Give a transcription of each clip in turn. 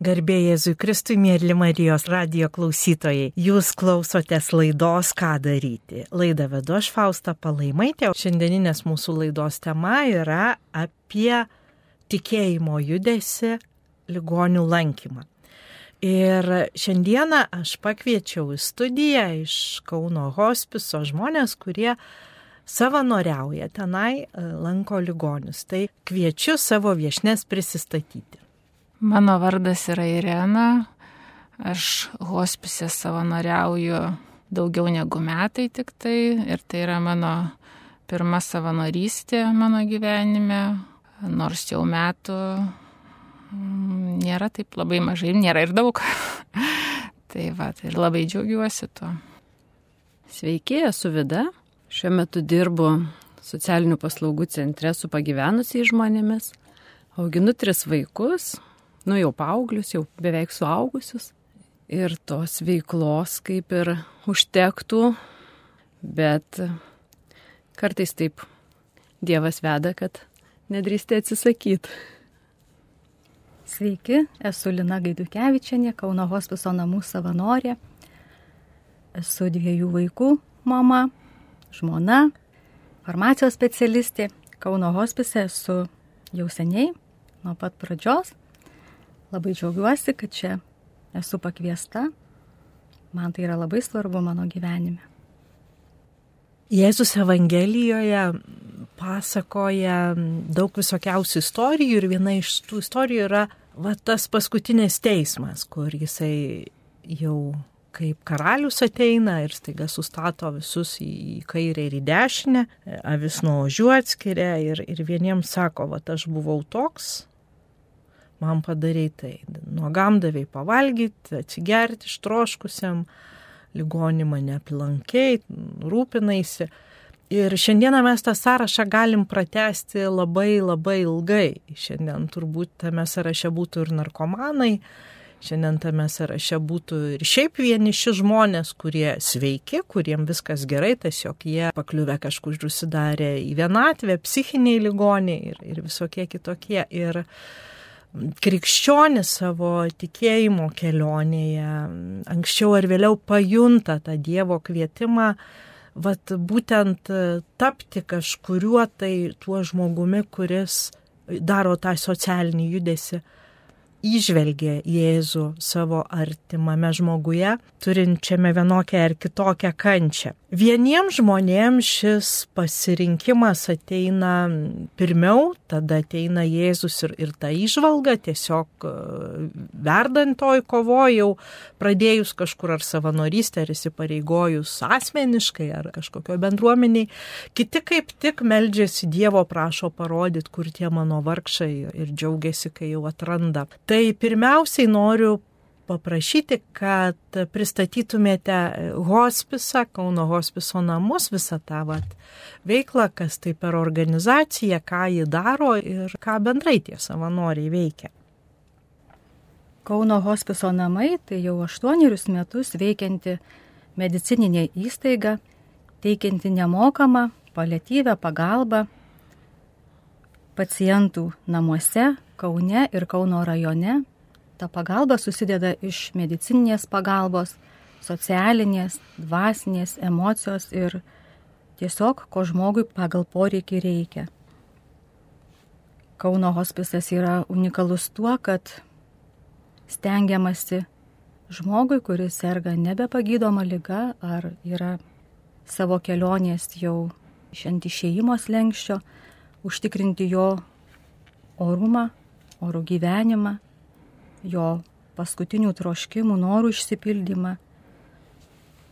Garbė Jėzui Kristui, mėly Marijos radio klausytojai. Jūs klausotės laidos Ką daryti. Laidą vedu aš Fausta Palaimaitė. Šiandieninės mūsų laidos tema yra apie tikėjimo judesi ligonių lankymą. Ir šiandieną aš pakviečiau į studiją iš Kauno hospiso žmonės, kurie savanoriauja tenai, lanko ligonius. Tai kviečiu savo viešnės prisistatyti. Mano vardas yra Irena. Aš hospise savanoriauju daugiau negu metai tik tai. Ir tai yra mano pirma savanorystė mano gyvenime. Nors jau metų mm, nėra taip labai mažai, nėra ir daug. tai va, ir labai džiaugiuosi tuo. Sveiki, esu Vida. Šiuo metu dirbu socialinių paslaugų centre su pagyvenusiais žmonėmis. Auginu tris vaikus, nu jau paauglius, jau beveik suaugusius. Ir tos veiklos kaip ir užtektų, bet kartais taip Dievas veda, kad nedrįsti atsisakyti. Sveiki, esu Lina Gaidukevičianė, Kauno hospiso namų savanorė. Esu dviejų vaikų mama, žmona, farmacijos specialistė. Kauno hospise esu jau seniai, nuo pat pradžios. Labai džiaugiuosi, kad čia esu pakviesta. Man tai yra labai svarbu mano gyvenime. Jėzus Evangelijoje pasakoja daug visokiausių istorijų ir viena iš tų istorijų yra va, tas paskutinis teismas, kur jisai jau kaip karalius ateina ir staiga sustato visus į kairę ir į dešinę, avis nuo ožių atskiria ir, ir vieniems sako, va, aš buvau toks, man padarai tai. Nuogam davai pavalgyti, atsigerti ištroškusiam, ligonį mane aplankiai, rūpinaisi. Ir šiandieną mes tą sąrašą galim pratesti labai labai ilgai. Šiandien turbūt tame sąraše būtų ir narkomanai, šiandien tame sąraše būtų ir šiaip vieniši žmonės, kurie sveiki, kuriem viskas gerai, tiesiog jie pakliuvę kažkur užsidarė į vienatvę, psichiniai ligoniai ir, ir visokie kitokie. Ir krikščionis savo tikėjimo kelionėje anksčiau ar vėliau pajunta tą Dievo kvietimą, vat būtent tapti kažkuriuo tai tuo žmogumi, kuris daro tą socialinį judesi įžvelgė Jėzų savo artimame žmoguje, turinčiame vienokią ar kitokią kančią. Vieniems žmonėms šis pasirinkimas ateina pirmiau, tada ateina Jėzus ir, ir ta išvalga, tiesiog e, verdant toj kovojau, pradėjus kažkur ar savanorystę, ar įsipareigojus asmeniškai, ar kažkokio bendruomeniai. Kiti kaip tik meldžiasi Dievo, prašo parodyti, kur tie mano vargšai ir džiaugiasi, kai jau atranda. Tai pirmiausiai noriu paprašyti, kad pristatytumėte hospisą, Kauno hospiso namus, visą tą vat, veiklą, kas tai per organizaciją, ką ji daro ir ką bendrai tie savanoriai veikia. Kauno hospiso namai tai jau aštuonerius metus veikianti medicininė įstaiga, teikianti nemokamą paliatyvę pagalbą pacientų namuose Kaune ir Kauno rajone. Ta pagalba susideda iš medicininės pagalbos, socialinės, dvasinės, emocijos ir tiesiog, ko žmogui pagal poreikį reikia. Kauno hospisas yra unikalus tuo, kad stengiamasi žmogui, kuris serga nebepagydoma lyga ar yra savo kelionės jau šiandien išėjimo slengščio, užtikrinti jo orumą, orų gyvenimą, jo paskutinių troškimų, norų išsipildymą,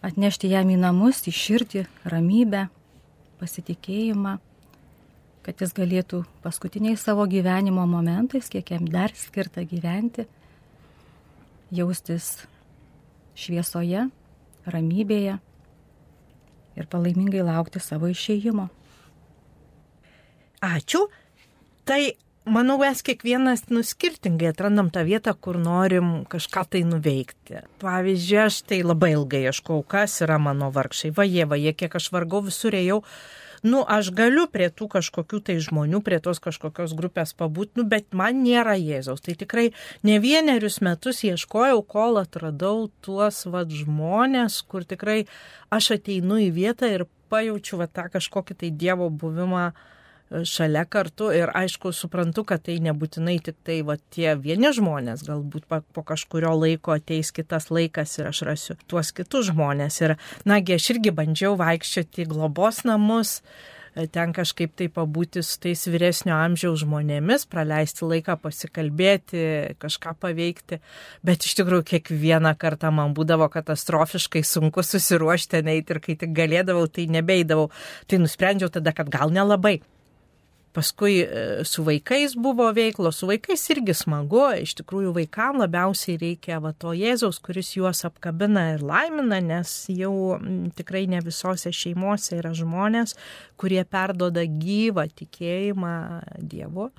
atnešti jam į namus, į širdį, ramybę, pasitikėjimą, kad jis galėtų paskutiniais savo gyvenimo momentais, kiek jam dar skirta gyventi, jaustis šviesoje, ramybėje ir palaimingai laukti savo išėjimo. Ačiū. Tai manau, mes kiekvienas nuskirtingai atrandam tą vietą, kur norim kažką tai nuveikti. Pavyzdžiui, aš tai labai ilgai ieškau, kas yra mano vargšai. Vaje, vaje, kiek aš vargau visur ėjau, nu, aš galiu prie tų kažkokių tai žmonių, prie tos kažkokios grupės pabūti, nu, bet man nėra Jėzaus. Tai tikrai ne vienerius metus ieškojau, kol atradau tuos vad žmonės, kur tikrai aš ateinu į vietą ir pajaučiu va, tą kažkokį tai Dievo buvimą šalia kartu ir aišku suprantu, kad tai nebūtinai tik tai va, tie vieni žmonės, galbūt po kažkurio laiko ateis kitas laikas ir aš rasiu tuos kitus žmonės. Ir nagi, aš irgi bandžiau vaikščioti į globos namus, ten kažkaip tai pabūti su tais vyresnio amžiaus žmonėmis, praleisti laiką, pasikalbėti, kažką paveikti. Bet iš tikrųjų kiekvieną kartą man būdavo katastrofiškai sunku susiruošti, neiti ir kai tik galėdavau, tai nebeidavau. Tai nusprendžiau tada, kad gal nelabai. Paskui e, su vaikais buvo veiklos, su vaikais irgi smagu, iš tikrųjų vaikams labiausiai reikia va to Jėzaus, kuris juos apkabina ir laimina, nes jau tikrai ne visose šeimose yra žmonės, kurie perdoda gyvą tikėjimą Dievu.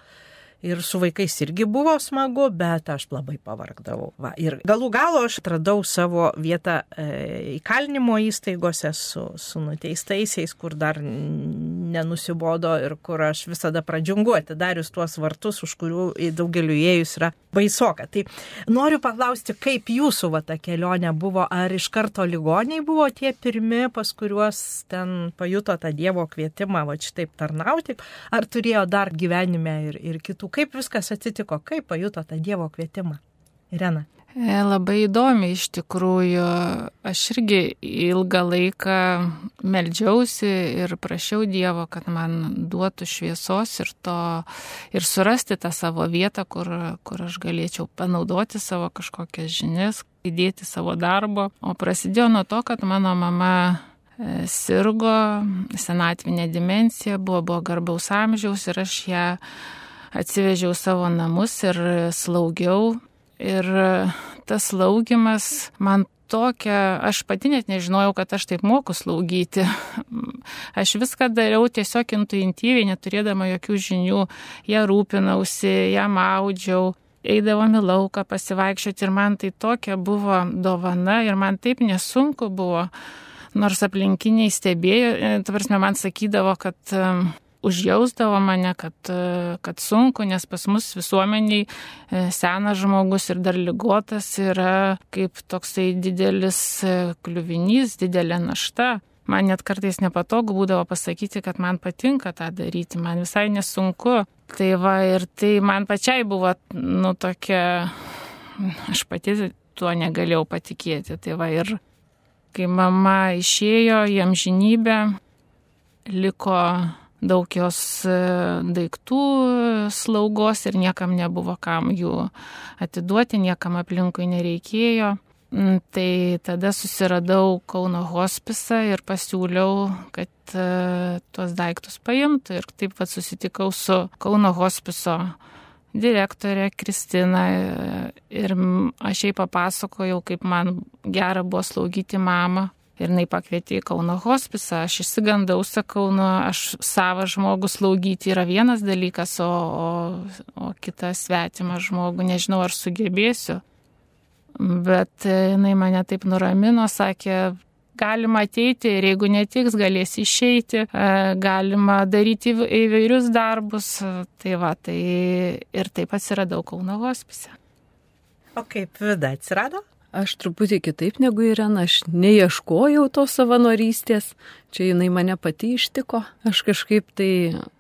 Ir su vaikais irgi buvo smagu, bet aš labai pavargdavau. Va. Ir galų galo aš atradau savo vietą e, įkalinimo įstaigose su, su nuteistaisiais, kur dar nenusibodo ir kur aš visada pradžiungu atidarius tuos vartus, už kurių daugeliu įėjus yra baisoka. Tai noriu paklausti, kaip jūsų va ta kelionė buvo, ar iš karto ligoniai buvo tie pirmi, pas kuriuos ten pajuto tą Dievo kvietimą, va šitaip tarnauti, ar turėjo dar gyvenime ir, ir kitų kaip viskas atsitiko, kaip pajuto tą Dievo kvietimą. Irena. E, labai įdomi iš tikrųjų. Aš irgi ilgą laiką meldžiausi ir prašiau Dievo, kad man duotų šviesos ir, to, ir surasti tą savo vietą, kur, kur aš galėčiau panaudoti savo kažkokias žinias, įdėti savo darbo. O prasidėjo nuo to, kad mano mama e, sirgo senatvinė dimencija, buvo, buvo garbaus amžiaus ir aš ją atsivežiau savo namus ir slaugiau. Ir tas slaugimas man tokia, aš pati net nežinojau, kad aš taip moku slaugyti. Aš viską dariau tiesiog intuityviai, neturėdama jokių žinių. Ją rūpinausi, ją maudžiau, eidavom į lauką pasivaikščioti ir man tai tokia buvo dovana ir man taip nesunku buvo. Nors aplinkiniai stebėjo, tavarsime man sakydavo, kad užjausdavo mane, kad, kad sunku, nes pas mus visuomeniai e, senas žmogus ir dar lygotas yra kaip toksai didelis e, kliuvinys, didelė našta. Man net kartais nepatogu būdavo pasakyti, kad man patinka tą daryti, man visai nesunku. Tai va ir tai man pačiai buvo, nu, tokia, aš pati tuo negalėjau patikėti. Tai va ir kai mama išėjo į amžinybę, liko daug jos e, daiktų slaugos ir niekam nebuvo kam jų atiduoti, niekam aplinkui nereikėjo. Mm, tai tada susiradau Kauno hospisą ir pasiūliau, kad uh, tuos daiktus paimtų. Ir taip pat susitikau su Kauno hospiso direktorė Kristina e, ir aš jai papasakojau, kaip man gera buvo slaugyti mamą, Ir jinai pakvietė į Kauno hospisą, aš išsigandau, sakau, nu, aš savo žmogų slaugyti yra vienas dalykas, o, o, o kitas svetimą žmogų, nežinau, ar sugebėsiu. Bet jinai mane taip nuramino, sakė, galima ateiti ir jeigu netiks, galės išeiti, e, galima daryti įvairius darbus. Tai va, tai ir taip atsiradau Kauno hospise. O kaip vida atsirado? Aš truputį kitaip negu Irena, aš neieškojau tos savanorystės, čia jinai mane pati ištiko. Aš kažkaip tai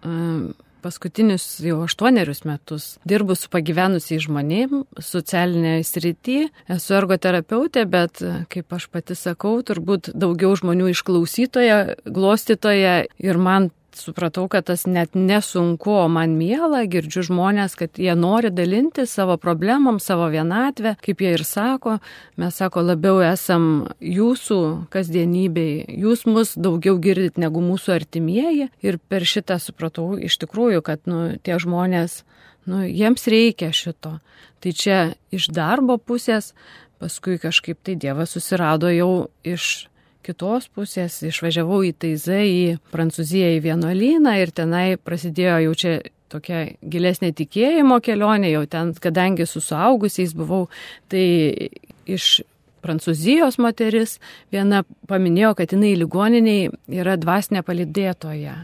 um, paskutinius jau aštuonerius metus dirbu su pagyvenusiais žmonėm socialinėje srityje, esu ergoterapeutė, bet, kaip aš pati sakau, turbūt daugiau žmonių išklausytoja, glostytoja ir man supratau, kad tas net nesunku, o man miela, girdžiu žmonės, kad jie nori dalinti savo problemom, savo vienatvę, kaip jie ir sako, mes sako, labiau esam jūsų kasdienybei, jūs mus daugiau girdit negu mūsų artimieji. Ir per šitą supratau iš tikrųjų, kad nu, tie žmonės, nu, jiems reikia šito. Tai čia iš darbo pusės, paskui kažkaip tai Dievas susirado jau iš kitos pusės išvažiavau į Taizą, į Prancūziją, į vienuolyną ir tenai prasidėjo jau čia tokia gilesnė tikėjimo kelionė, jau ten, kadangi su suaugusiais buvau, tai iš prancūzijos moteris, viena paminėjo, kad jinai ligoniniai yra dvasinė palidėtoja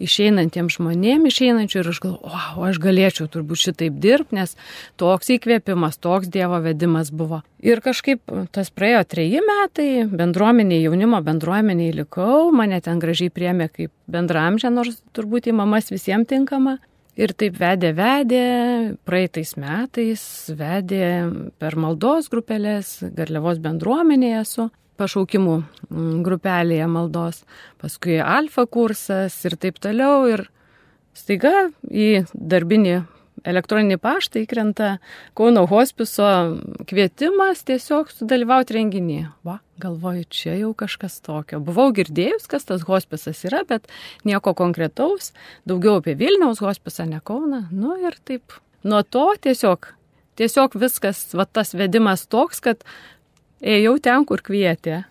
išeinantiems žmonėms, išeinančių ir aš galvoju, o, aš galėčiau turbūt šitaip dirbti, nes toks įkvėpimas, toks Dievo vedimas buvo. Ir kažkaip tas praėjo treji metai, bendruomeniai, jaunimo bendruomeniai likau, mane ten gražiai priemė kaip bendramžė, nors turbūt į mamas visiems tinkama. Ir taip vedė, vedė, praeitais metais vedė per maldos grupelės, Garliavos bendruomenėje esu pašaukimų mm, grupelėje maldos, paskui alfa kursas ir taip toliau. Ir staiga į darbinį elektroninį paštą įkrenta Kauno hospiso kvietimas tiesiog sudalyvauti renginį. Va, galvoju, čia jau kažkas tokio. Buvau girdėjus, kas tas hospisas yra, bet nieko konkretaus, daugiau apie Vilniaus hospisą, ne Kauną. Nu ir taip. Nuo to tiesiog, tiesiog viskas, va tas vedimas toks, kad ėjau ten, kur kvietė.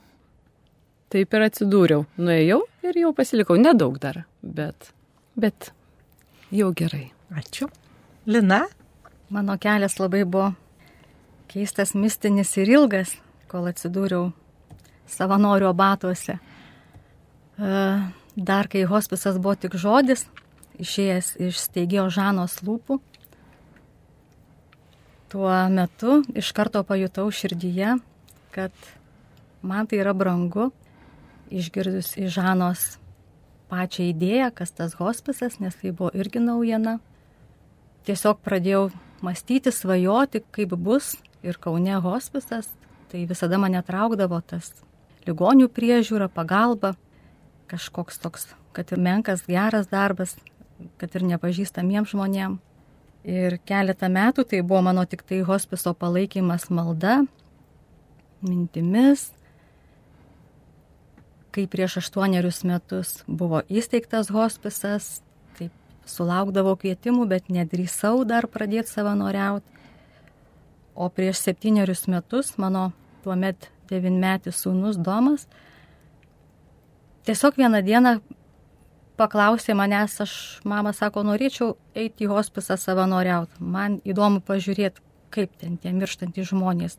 Taip ir atsidūriau. Nuėjau ir jau pasilikau. Nedaug dar, bet, bet jau gerai. Ačiū. Lina? Mano kelias labai buvo keistas, mistinis ir ilgas, kol atsidūriau savanorio batuose. E, dar kai hospisas buvo tik žodis, išėjęs iš steigėjo Žanos lūpų, tuo metu iš karto pajutau širdyje, kad man tai yra brangu, išgirdus iš Žanos pačią idėją, kas tas hospisas, nes tai buvo irgi naujiena. Tiesiog pradėjau mąstyti, svajoti, kaip bus ir Kaune hospisas, tai visada mane traukdavo tas ligonių priežiūra, pagalba, kažkoks toks, kad ir menkas, geras darbas, kad ir nepažįstamiems žmonėms. Ir keletą metų tai buvo mano tik tai hospiso palaikymas malda, mintimis, kai prieš aštuonerius metus buvo įsteigtas hospisas, taip sulaukdavau kvietimų, bet nedrįsau dar pradėti savanoriauti. O prieš septynerius metus mano tuomet devinmetis sūnus Domas tiesiog vieną dieną paklausė manęs, aš, mama sako, norėčiau eiti į hospisą savanoriauti. Man įdomu pažiūrėti, kaip ten tie mirštantys žmonės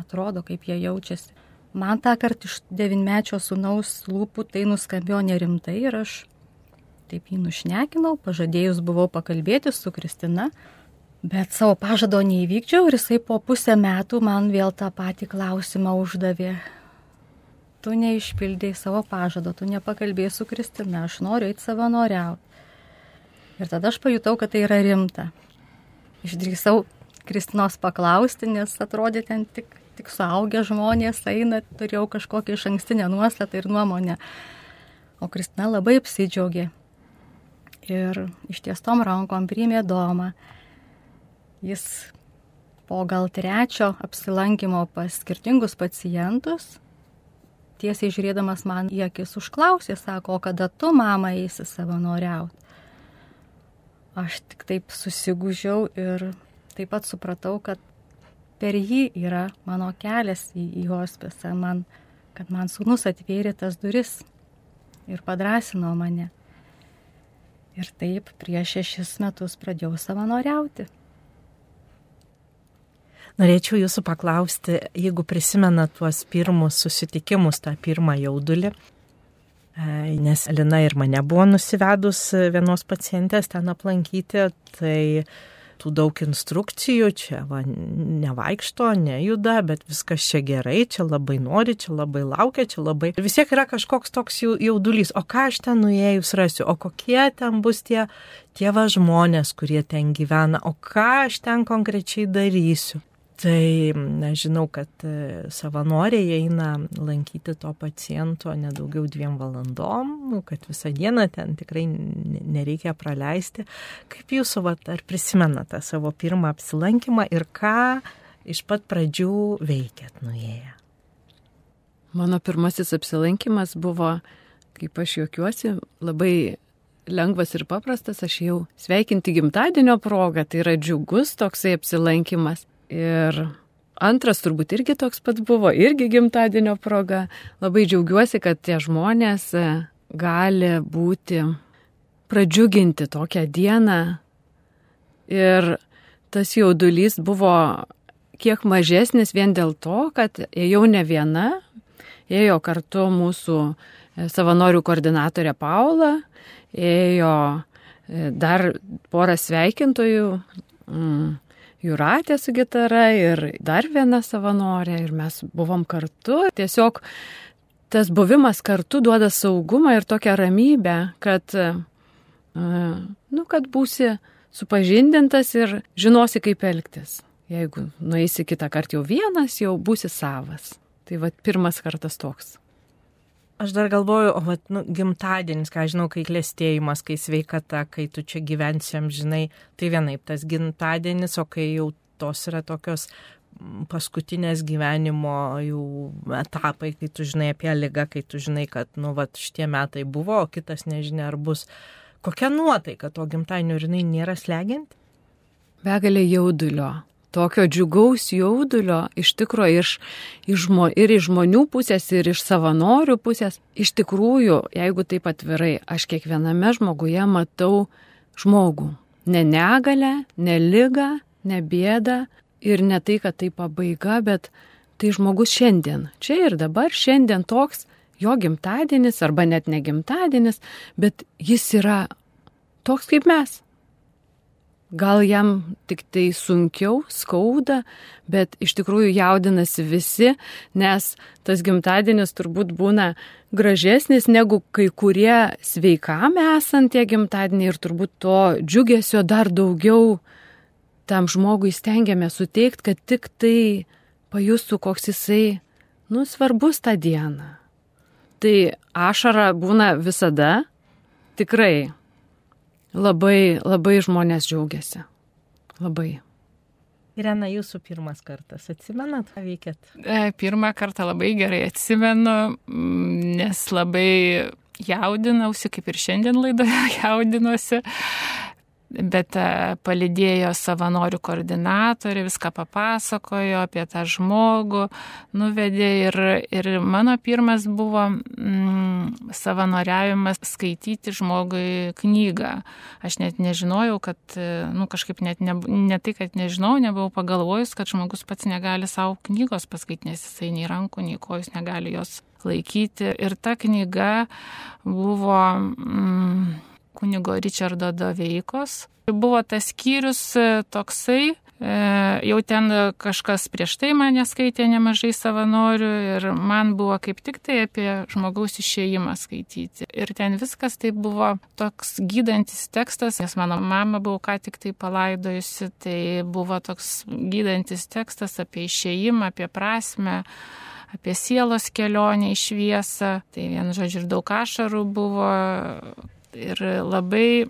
atrodo, kaip jie jaučiasi. Man tą kartą iš devinmečio sunaus lūpų tai nuskambėjo nerimtai ir aš taip jį nušnekinau, pažadėjus buvau pakalbėti su Kristina, bet savo pažado neįvykdžiau ir jisai po pusę metų man vėl tą patį klausimą uždavė. Tu neišpildėjai savo pažado, tu nepakalbėjai su Kristina, aš noriu eiti savanoriauti. Ir tada aš pajutau, kad tai yra rimta. Išdrįsau Kristinos paklausti, nes atrodė ten tik tik suaugę žmonės eina, turėjau kažkokią iš ankstinę nuostatą ir nuomonę. O Kristina labai apsidžiaugė. Ir ištiestom rankom priimė domą. Jis po gal trečio apsilankimo pas skirtingus pacientus, tiesiai žiūrėdamas man į akis užklausė, sako, kada tu, mama, eisi savanoriauti. Aš tik taip susigūžiau ir taip pat supratau, kad per jį yra mano kelias į, į hospisą, man, kad man sūnus atvėrė tas duris ir padrasino mane. Ir taip prieš šešis metus pradėjau savanoriauti. Norėčiau jūsų paklausti, jeigu prisimena tuos pirmus susitikimus, tą pirmą jaudulį, e, nes Lina ir mane buvo nusivedus vienos pacientės ten aplankyti, tai tų daug instrukcijų, čia va, nevaikšto, nejuda, bet viskas čia gerai, čia labai nori, čia labai laukia, čia labai. Ir vis tiek yra kažkoks toks jaudulys, o ką aš ten nuėjus rasiu, o kokie ten bus tie, tie va žmonės, kurie ten gyvena, o ką aš ten konkrečiai darysiu. Tai aš žinau, kad e, savanoriai eina lankyti to paciento nedaugiau dviem valandom, nu, kad visą dieną ten tikrai nereikia praleisti. Kaip jūs, vat, ar prisimenate savo pirmą apsilankymą ir ką iš pat pradžių veikėt nuėję? Mano pirmasis apsilankimas buvo, kaip aš juokiuosi, labai lengvas ir paprastas, aš jau sveikinti gimtadienio progą, tai yra džiugus toksai apsilankimas. Ir antras turbūt irgi toks pat buvo, irgi gimtadienio proga. Labai džiaugiuosi, kad tie žmonės e, gali būti pradžiuginti tokią dieną. Ir tas jaudulys buvo kiek mažesnis vien dėl to, kad ėjau ne viena, ėjo kartu mūsų e, savanorių koordinatorė Paula, ėjo e, dar porą sveikintojų, mm, Juratė su gitara ir dar viena savanorė ir mes buvom kartu. Tiesiog tas buvimas kartu duoda saugumą ir tokią ramybę, kad, e, nu, kad būsi supažindintas ir žinosi, kaip elgtis. Jeigu nueisi kitą kartą jau vienas, jau būsi savas. Tai va pirmas kartas toks. Aš dar galvoju, o vat, nu, gimtadienis, ką žinau, kai klėstėjimas, kai sveikata, kai tu čia gyvensiam, žinai, tai vienaip tas gimtadienis, o kai jau tos yra tokios paskutinės gyvenimo jau etapai, kai tu žinai apie lygą, kai tu žinai, kad, nu, va, šitie metai buvo, o kitas nežinia, ar bus. Kokia nuotaika to gimtadienio ir jinai nėra slegianti? Begalė jaudulio, tokio džiugaus jaudulio iš tikro iš, iš, ir iš žmonių pusės, ir iš savanorių pusės. Iš tikrųjų, jeigu taip atvirai, aš kiekviename žmoguje matau žmogų. Ne negalę, ne lygą, ne bėdą ir ne tai, kad tai pabaiga, bet tai žmogus šiandien. Čia ir dabar, šiandien toks jo gimtadienis arba net ne gimtadienis, bet jis yra toks kaip mes. Gal jam tik tai sunkiau, skauda, bet iš tikrųjų jaudinasi visi, nes tas gimtadienis turbūt būna gražesnis negu kai kurie sveikam esant tie gimtadieniai ir turbūt to džiugesio dar daugiau tam žmogui stengiame suteikti, kad tik tai pajustų, koks jisai, nu, svarbus tą dieną. Tai ašara būna visada, tikrai labai, labai žmonės džiaugiasi. Labai. Irena, jūsų pirmas kartas, atsimenat, ką veikėt? E, pirmą kartą labai gerai atsimenu, mm, nes labai jaudinausi, kaip ir šiandien laidoje jaudinuosi bet e, palidėjo savanorių koordinatorė, viską papasakojo apie tą žmogų, nuvedė ir, ir mano pirmas buvo mm, savanoriavimas skaityti žmogui knygą. Aš net nežinojau, kad, e, nu kažkaip net ne, ne tai, kad nežinau, nebuvau pagalvojus, kad žmogus pats negali savo knygos paskaityti, nes jisai nei rankų, nei kojus negali jos laikyti. Ir ta knyga buvo... Mm, kunigo Richardo Doveikos. Buvo tas skyrius e, toksai, e, jau ten kažkas prieš tai mane skaitė nemažai savanorių ir man buvo kaip tik tai apie žmogaus išėjimą skaityti. Ir ten viskas tai buvo toks gydantis tekstas, nes mano mama buvo ką tik tai palaidojusi, tai buvo toks gydantis tekstas apie išėjimą, apie prasme apie sielos kelionę į šviesą. Tai vien žodžiu ir daug ašarų buvo, ir labai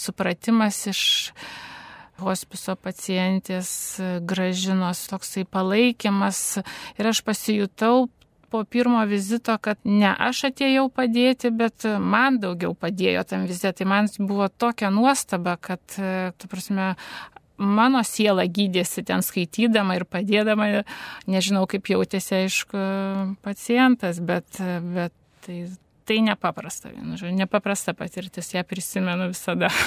supratimas iš hospiso pacientės gražinos, toksai palaikymas ir aš pasijutau po pirmo vizito, kad ne aš atėjau padėti, bet man daugiau padėjo tam vizitui. Tai man buvo tokia nuostaba, kad, tu prasme, mano siela gydėsi ten skaitydama ir padėdama, nežinau kaip jautėsi, aišku, pacientas, bet, bet tai tai nepaprasta, vienu žodžiu, nepaprasta patirtis, ją prisimenu visada.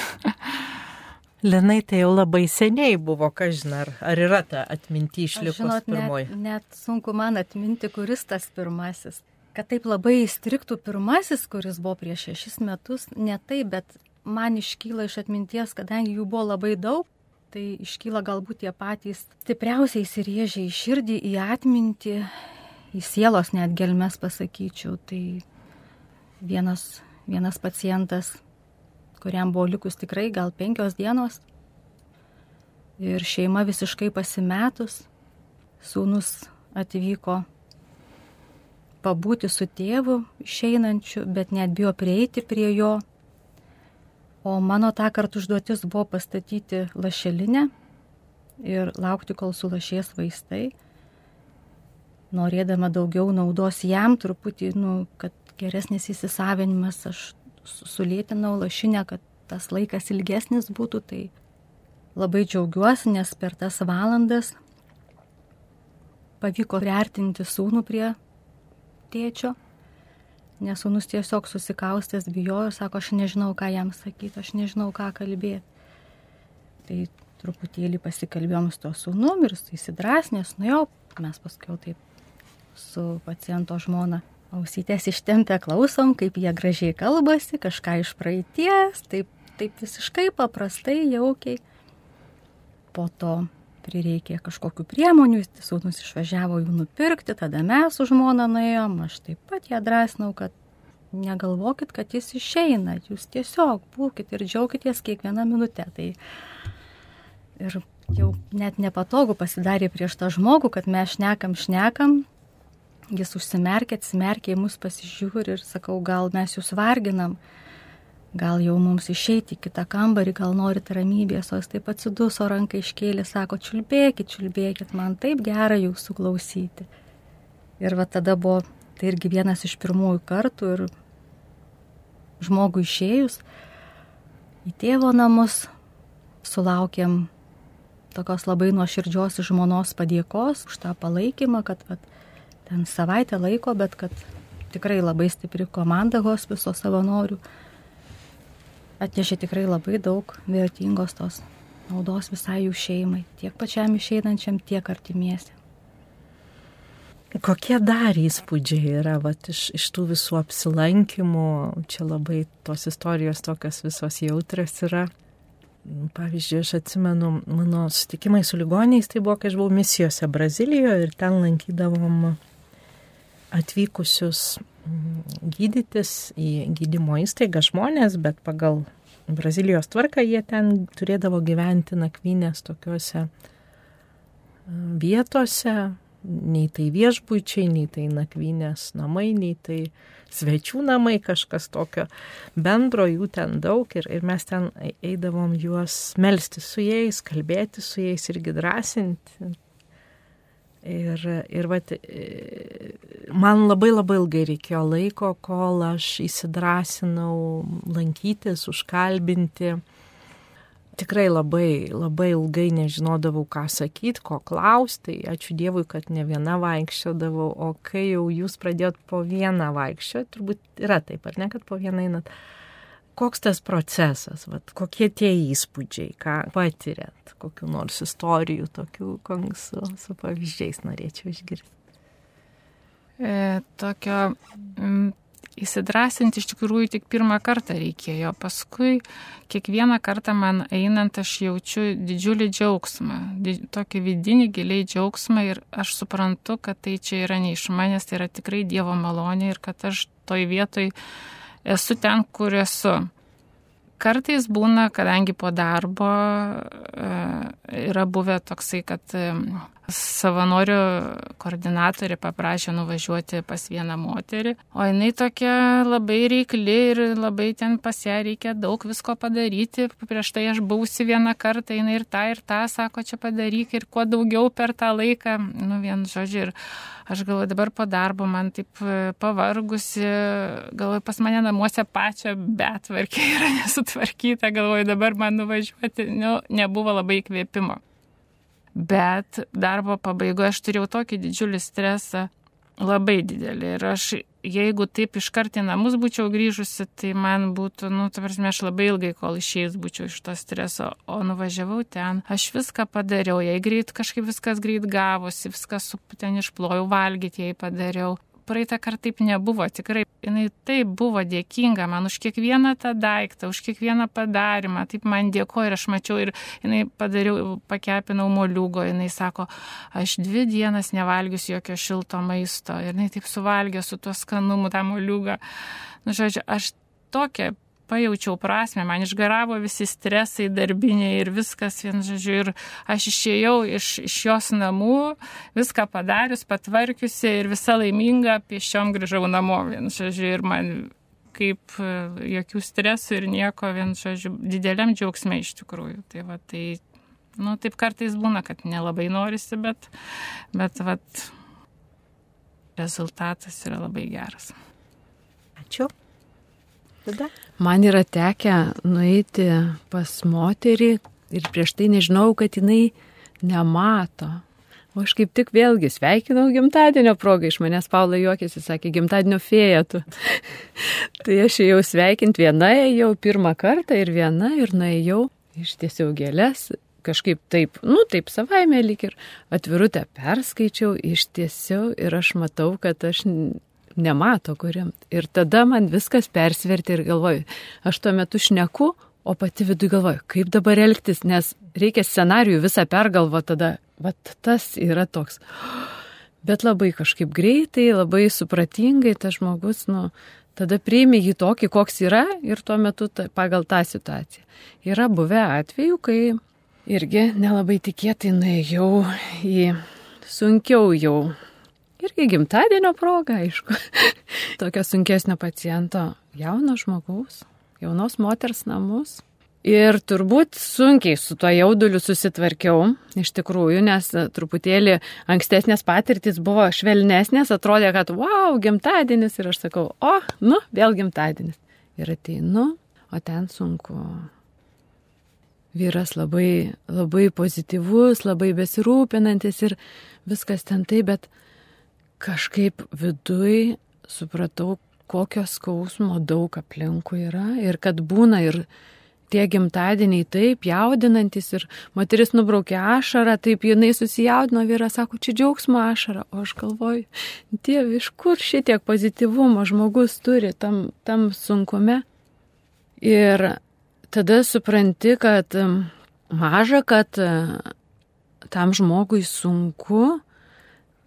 Linai tai jau labai seniai buvo, kažin, ar, ar yra ta atminti išlikus pirmoji? Net, net sunku man atminti, kuris tas pirmasis. Kad taip labai įstriktų pirmasis, kuris buvo prieš šešis metus, ne taip, bet man iškyla iš atminties, kadangi jų buvo labai daug, tai iškyla galbūt tie patys stipriausiai įsirėžę į širdį, į atmintį, į sielos net gelmes pasakyčiau. Tai vienas, vienas pacientas, kuriam buvo likus tikrai gal penkios dienos ir šeima visiškai pasimetus, sūnus atvyko pabūti su tėvu išeinančiu, bet net bijo prieiti prie jo. O mano tą kartą užduotis buvo pastatyti lašelinę ir laukti, kol sulašės vaistai, norėdama daugiau naudos jam truputį, nu, kad geresnis įsisavinimas, aš sulėtinau lašinę, kad tas laikas ilgesnis būtų, tai labai džiaugiuosi, nes per tas valandas pavyko priartinti sūnų prie tėčio, nes sūnus tiesiog susikaustęs bijojo, sako, aš nežinau, ką jam sakyti, aš nežinau, ką kalbėti. Tai truputėlį pasikalbėjom su to sūnum ir su įsidrasnės, nu jau, mes paskui taip su paciento žmona ausytės ištempę klausom, kaip jie gražiai kalbasi, kažką iš praeities, taip, taip visiškai paprastai, jaukiai. Po to prireikė kažkokių priemonių, sūnus išvažiavo jų nupirkti, tada mes su žmona nuėjom, aš taip pat ją drąsinau, kad negalvokit, kad jis išeina, jūs tiesiog būkite ir džiaukitės kiekvieną minutę. Tai ir jau net nepatogu pasidarė prieš tą žmogų, kad mes šnekam, šnekam, jis užsimerkė, atsimerkė į mus pasižiūri ir sakau, gal mes jūs varginam, gal jau mums išeiti į kitą kambarį, gal norit ramybės, o jis taip atsiduso ranką iškėlė, sako, čiulbėkit, čiulbėkit, man taip gera jūsų klausyti. Ir va tada buvo Tai irgi vienas iš pirmųjų kartų ir žmogui išėjus į tėvo namus sulaukėm tokios labai nuoširdžios žmonos padėkos už tą palaikymą, kad, kad ten savaitę laiko, bet kad tikrai labai stipri komanda hospiso savanorių atnešė tikrai labai daug vertingos tos naudos visai jų šeimai, tiek pačiam išeinančiam, tiek artimiesiam. Kokie dar įspūdžiai yra vat, iš, iš tų visų apsilankimų, čia labai tos istorijos tokios visos jautrios yra. Pavyzdžiui, aš atsimenu mano sutikimai su ligoniais, tai buvo, kai aš buvau misijose Brazilijoje ir ten lankydavom atvykusius mm, gydytis į gydymo įstaigą žmonės, bet pagal Brazilijos tvarką jie ten turėdavo gyventi nakvynės tokiuose vietose, nei tai viešbučiai, nei tai nakvynės namai, nei tai svečių namai, kažkas tokio bendro, jų ten daug ir, ir mes ten eidavom juos melsti su jais, kalbėti su jais irgi drąsinti. Ir, ir vat, man labai labai ilgai reikėjo laiko, kol aš įsidrasinau lankytis, užkalbinti tikrai labai, labai ilgai nežinodavau, ką sakyti, ko klausti. Tai ačiū Dievui, kad ne viena vaikščiodavau, o kai jau jūs pradėjot po vieną vaikščioti, turbūt yra taip, ar ne, kad po vieną einat. Koks tas procesas, vat, kokie tie įspūdžiai, ką patiriat, kokiu nors istorijų, tokių su, su pavyzdžiais norėčiau išgirsti. E, tokio m, įsidrasinti iš tikrųjų tik pirmą kartą reikėjo. Paskui kiekvieną kartą man einant aš jaučiu didžiulį džiaugsmą, tokį vidinį giliai džiaugsmą ir aš suprantu, kad tai čia yra ne iš manęs, tai yra tikrai Dievo malonė ir kad aš toj vietoj esu ten, kur esu. Kartais būna, kadangi po darbo e, yra buvę toksai, kad e, savanorių koordinatorė paprašė nuvažiuoti pas vieną moterį, o jinai tokia labai reikli ir labai ten pas ją reikia daug visko padaryti. Prieš tai aš buvausi vieną kartą, jinai ir tą, ir tą sako, čia padaryk ir kuo daugiau per tą laiką, nu vien žodžiu. Ir aš galvoju, dabar po darbo man taip e, pavargusi, galvoju, pas mane namuose pačio betvarkė yra nesutvarkyta, galvoju, dabar man nuvažiuoti, nu, nebuvo labai įkvėpimo bet darbo pabaigoje aš turėjau tokį didžiulį stresą, labai didelį. Ir aš, jeigu taip iškart į namus būčiau grįžusi, tai man būtų, nu, ta prasme, aš labai ilgai, kol išėjus būčiau iš to streso, o nuvažiavau ten, aš viską padariau, jei greit kažkaip viskas greit gavosi, viską su ten išplojau, valgyti jai padariau praeitą kartą taip nebuvo, tikrai. Jis taip buvo dėkinga man už kiekvieną tą daiktą, už kiekvieną padarimą, taip man dėkoja ir aš mačiau ir jinai padariau, pakepinau moliugo, jinai sako, aš dvi dienas nevalgius jokio šilto maisto ir jinai taip suvalgė su tuo skanumu tą moliugą. Nu, žodžiu, aš tokią pajaučiau prasme, man išgaravo visi stresai darbiniai ir viskas, vien žodžiu, ir aš išėjau iš, iš jos namų, viską padarius, patvarkiusi ir visa laiminga, piešiom grįžau namo, vien žodžiu, ir man kaip e, jokių stresų ir nieko, vien žodžiu, dideliam džiaugsmė iš tikrųjų. Tai va, tai, nu, taip kartais būna, kad nelabai norisi, bet, bet, va, rezultatas yra labai geras. Ačiū tada? Man yra tekę nueiti pas moterį ir prieš tai nežinau, kad jinai nemato. O aš kaip tik vėlgi sveikinau gimtadienio progą, iš manęs Paula juokėsi, sakė, gimtadienio fėja tu. tai aš jau sveikint viena, ėjau pirmą kartą ir viena ir nuėjau, ištiesiau gėlės kažkaip taip, nu taip savaime lyg ir atvirutę perskaičiau, ištiesiau ir aš matau, kad aš nemato kuriam. Ir tada man viskas persverti ir galvoju, aš tuo metu šneku, o pati viduje galvoju, kaip dabar elgtis, nes reikia scenarijų visą pergalvo tada. Vat tas yra toks. Bet labai kažkaip greitai, labai supratingai tas žmogus, nu, tada priimi jį tokį, koks yra ir tuo metu ta, pagal tą situaciją. Yra buvę atvejų, kai irgi nelabai tikėtai nuėjau į sunkiau jau. Irgi gimtadienio proga, aišku. Tokio sunkesnio paciento, jauno žmogaus, jaunos moters namus. Ir turbūt sunkiai su tuo jauduliu susitvarkiau, iš tikrųjų, nes truputėlį ankstesnės patirtis buvo švelnesnės, atrodė, kad wow, gimtadienis ir aš sakau, o, nu, vėl gimtadienis. Ir ateinu, o ten sunku vyras labai, labai pozityvus, labai besirūpinantis ir viskas ten taip, bet kažkaip viduj supratau, kokio skausmo daug aplinkų yra ir kad būna ir tie gimtadieniai taip jaudinantis ir moteris nubraukė ašarą, taip jinai susijaudino, vyras sako, čia džiaugsmo ašara, o aš galvoju, Dieve, iš kur šitiek pozityvumo žmogus turi tam, tam sunkume. Ir tada supranti, kad maža, kad tam žmogui sunku,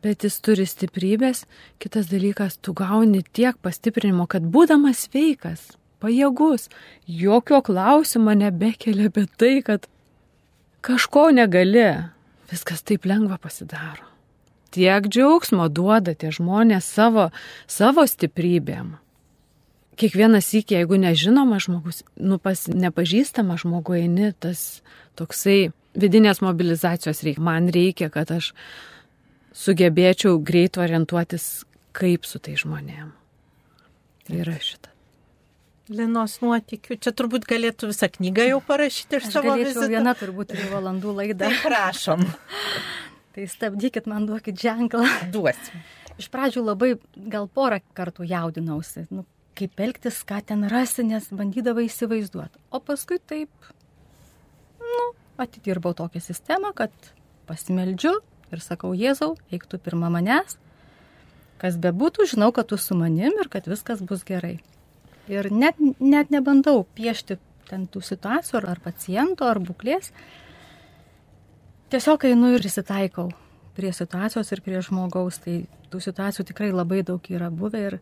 bet jis turi stiprybės. Kitas dalykas, tu gauni tiek pastiprinimo, kad būdamas sveikas, pajėgus, jokio klausimo nebekelia, bet tai, kad kažko negali, viskas taip lengva pasidaro. Tiek džiaugsmo duoda tie žmonės savo, savo stiprybėm kiekvienas įkį, jeigu nežinomas žmogus, nu pas nepažįstamą žmogų eini, tas toksai vidinės mobilizacijos reikia. Man reikia, kad aš sugebėčiau greit orientuotis, kaip su tai žmonėm. Yra šitą. Linos nuotikių. Čia turbūt galėtų visą knygą jau parašyti iš savo vizito. Viena turbūt trijų valandų laida. Tai prašom. tai stabdykit, man duokit ženklą. Duosim. Iš pradžių labai gal porą kartų jaudinausi. Nu, kaip elgtis, ką ten rasi, nes bandydavai įsivaizduoti. O paskui taip, nu, atidirbau tokią sistemą, kad pasimeldžiu ir sakau, Jėzau, eik tu pirmą manęs, kas bebūtų, žinau, kad tu su manim ir kad viskas bus gerai. Ir net, net nebandau piešti ten tų situacijų ar, paciento, ar būklės. Tiesiog einu ir įsitaikau prie situacijos ir prie žmogaus. Tai tų situacijų tikrai labai daug yra buvę ir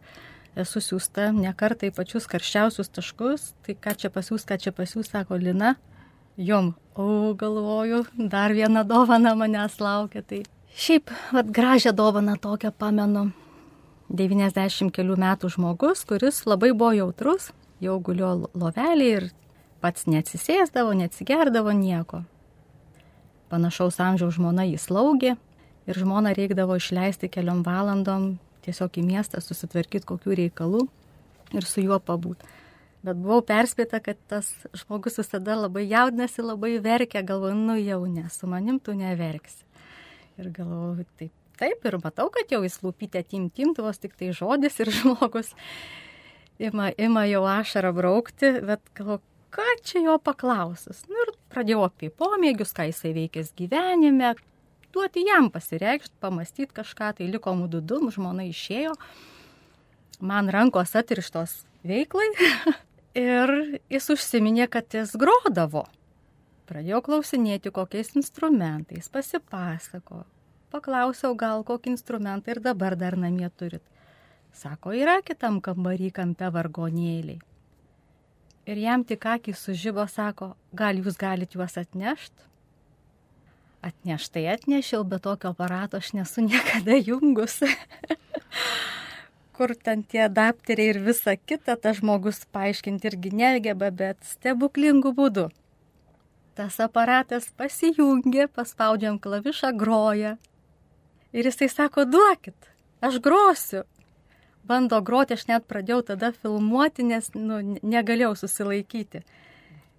esu siūsta ne kartą į pačius karščiausius taškus, tai ką čia pasiūs, ką čia pasiūs, sako Lina, jom, o galvoju, dar viena dovana manęs laukia. Tai šiaip, vad, gražią dovaną tokią pamenu. 90 kelių metų žmogus, kuris labai buvo jautrus, jau gulio lovelį ir pats neatsisėsdavo, neatsigerdavo nieko. Panašaus amžiaus žmona jį slaugė ir žmona reikdavo išleisti keliom valandom tiesiog į miestą susitvarkyti kokių reikalų ir su juo pabūt. Bet buvau perspėta, kad tas žmogus visada labai jaudinasi, labai verkia, galvoju, nu jau ne, su manim tu neverksi. Ir galvoju, taip, taip, ir matau, kad jau jis lūpytė tim tim, vos tik tai žodis ir žmogus ima, ima jau ašarą braukti, bet galvoju, ką čia jo paklausus. Nu ir pradėjau apie pomėgius, ką jisai veikęs gyvenime, duoti jam pasireikšti, pamastyti kažką, tai liko mududum, žmona išėjo, man rankos atrištos veiklai ir jis užsiminė, kad jis grodavo. Pradėjau klausinėti, kokiais instrumentais, pasipasako. Paklausiau, gal kokį instrumentą ir dabar dar namie turit. Sako, yra kitam kambarį kampe vargonėliai. Ir jam tik akis sužybo, sako, gal jūs galite juos atnešti? Atneštai atnešiau, bet tokio aparato aš nesu niekada jungus. Kur ten tie adapteriai ir visa kita, tas žmogus paaiškinti irgi negeba, bet stebuklingų būdų. Tas aparatas pasijungia, paspaudžiam klavišą, groja. Ir jisai sako, duokit, aš grosiu. Bando groti, aš net pradėjau tada filmuoti, nes nu, negalėjau susilaikyti.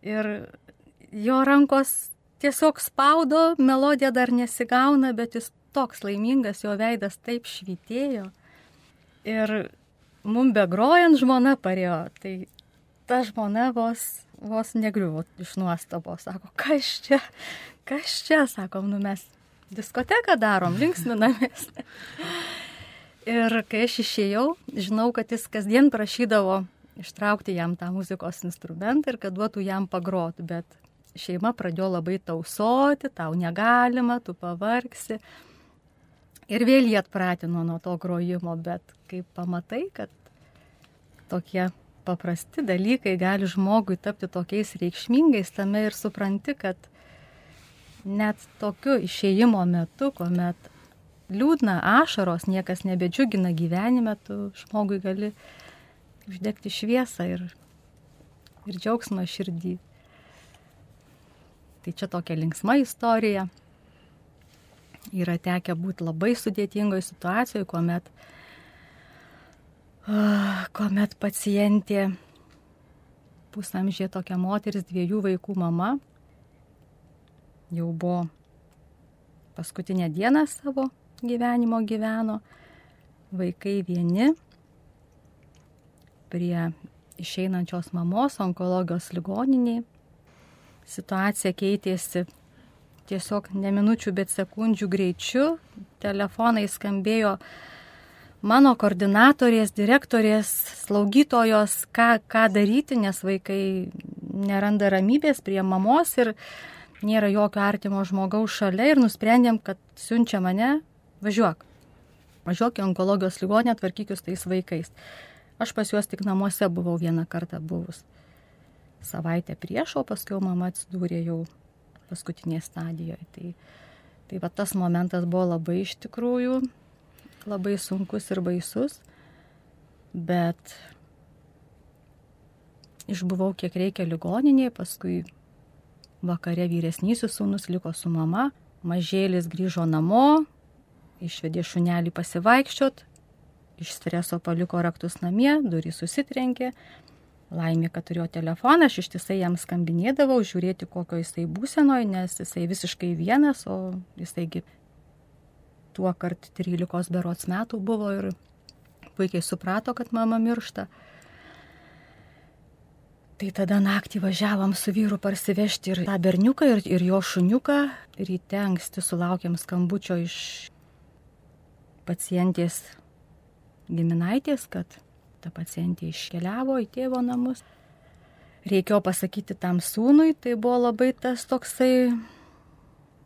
Ir jo rankos tiesiog spaudo, melodija dar nesigauna, bet jis toks laimingas, jo veidas taip švitėjo. Ir mum begrojant žmona parėjo, tai ta žmona vos vos negriuvo iš nuostabo, sako, kas čia, kas čia, sakom, nu mes diskoteką darom, linksminamės. Ir kai aš išėjau, žinau, kad jis kasdien prašydavo ištraukti jam tą muzikos instrumentą ir kad duotų jam pagroti, bet šeima pradėjo labai tausoti, tau negalima, tu pavargsi. Ir vėl jie atpratino nuo to grojimo, bet kai pamatai, kad tokie paprasti dalykai gali žmogui tapti tokiais reikšmingais, tame ir supranti, kad net tokiu išėjimo metu, kuomet liūdna ašaros, niekas nebedžiugina gyvenime, tu žmogui gali uždegti šviesą ir, ir džiaugsmą širdį. Tai čia tokia linksma istorija yra tekę būti labai sudėtingoje situacijoje, kuomet, kuomet pacientė, pusamžė tokia moteris, dviejų vaikų mama, jau buvo paskutinę dieną savo gyvenimo gyveno, vaikai vieni prie išeinančios mamos onkologijos ligoniniai. Situacija keitėsi tiesiog ne minučių, bet sekundžių greičiu. Telefonai skambėjo mano koordinatorės, direktorės, slaugytojos, ką, ką daryti, nes vaikai neranda ramybės prie mamos ir nėra jokio artimo žmogaus šalia ir nusprendėm, kad siunčia mane, važiuok. Važiuok į onkologijos ligonę, tvarkykius tais vaikais. Aš pas juos tik namuose buvau vieną kartą buvus. Savaitę prieš, o paskui mama atsidūrė jau paskutinėje stadijoje. Tai, tai va tas momentas buvo labai iš tikrųjų labai sunkus ir baisus, bet išbuvau kiek reikia ligoninėje, paskui vakare vyresnysis sūnus liko su mama, mažėlis grįžo namo, išvedė šunelį pasivaikščiot, iš streso paliko raktus namie, durys susitrenkė, Laimė, kad turėjo telefoną, aš ištisai jam skambinėdavau, žiūrėti, kokio jisai būsenoje, nes jisai visiškai vienas, o jisaigi tuo kart 13 berots metų buvo ir puikiai suprato, kad mama miršta. Tai tada naktį važiavom su vyru parsivežti ir tą berniuką, ir, ir jo šuniuką. Ryte anksti sulaukėm skambučio iš pacientės giminaitės, kad ta pacientė iškeliavo į tėvo namus. Reikėjo pasakyti tam sūnui, tai buvo labai tas toksai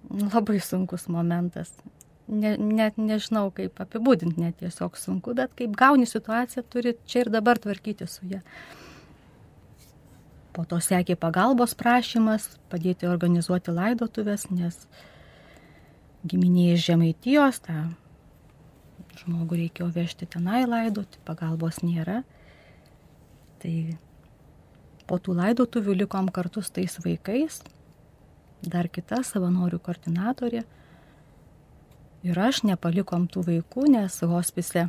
labai sunkus momentas. Ne, net nežinau, kaip apibūdinti, net tiesiog sunku, bet kaip gauni situaciją, turi čia ir dabar tvarkyti su ją. Po to sekė pagalbos prašymas, padėti organizuoti laidotuvės, nes giminė iš Žemaitijos, tą žmogų reikėjo vežti tenai laidoti, pagalbos nėra. Tai po tų laidotuvių likom kartu su tais vaikais, dar kita savanorių koordinatorė. Ir aš nepalikom tų vaikų, nes hospise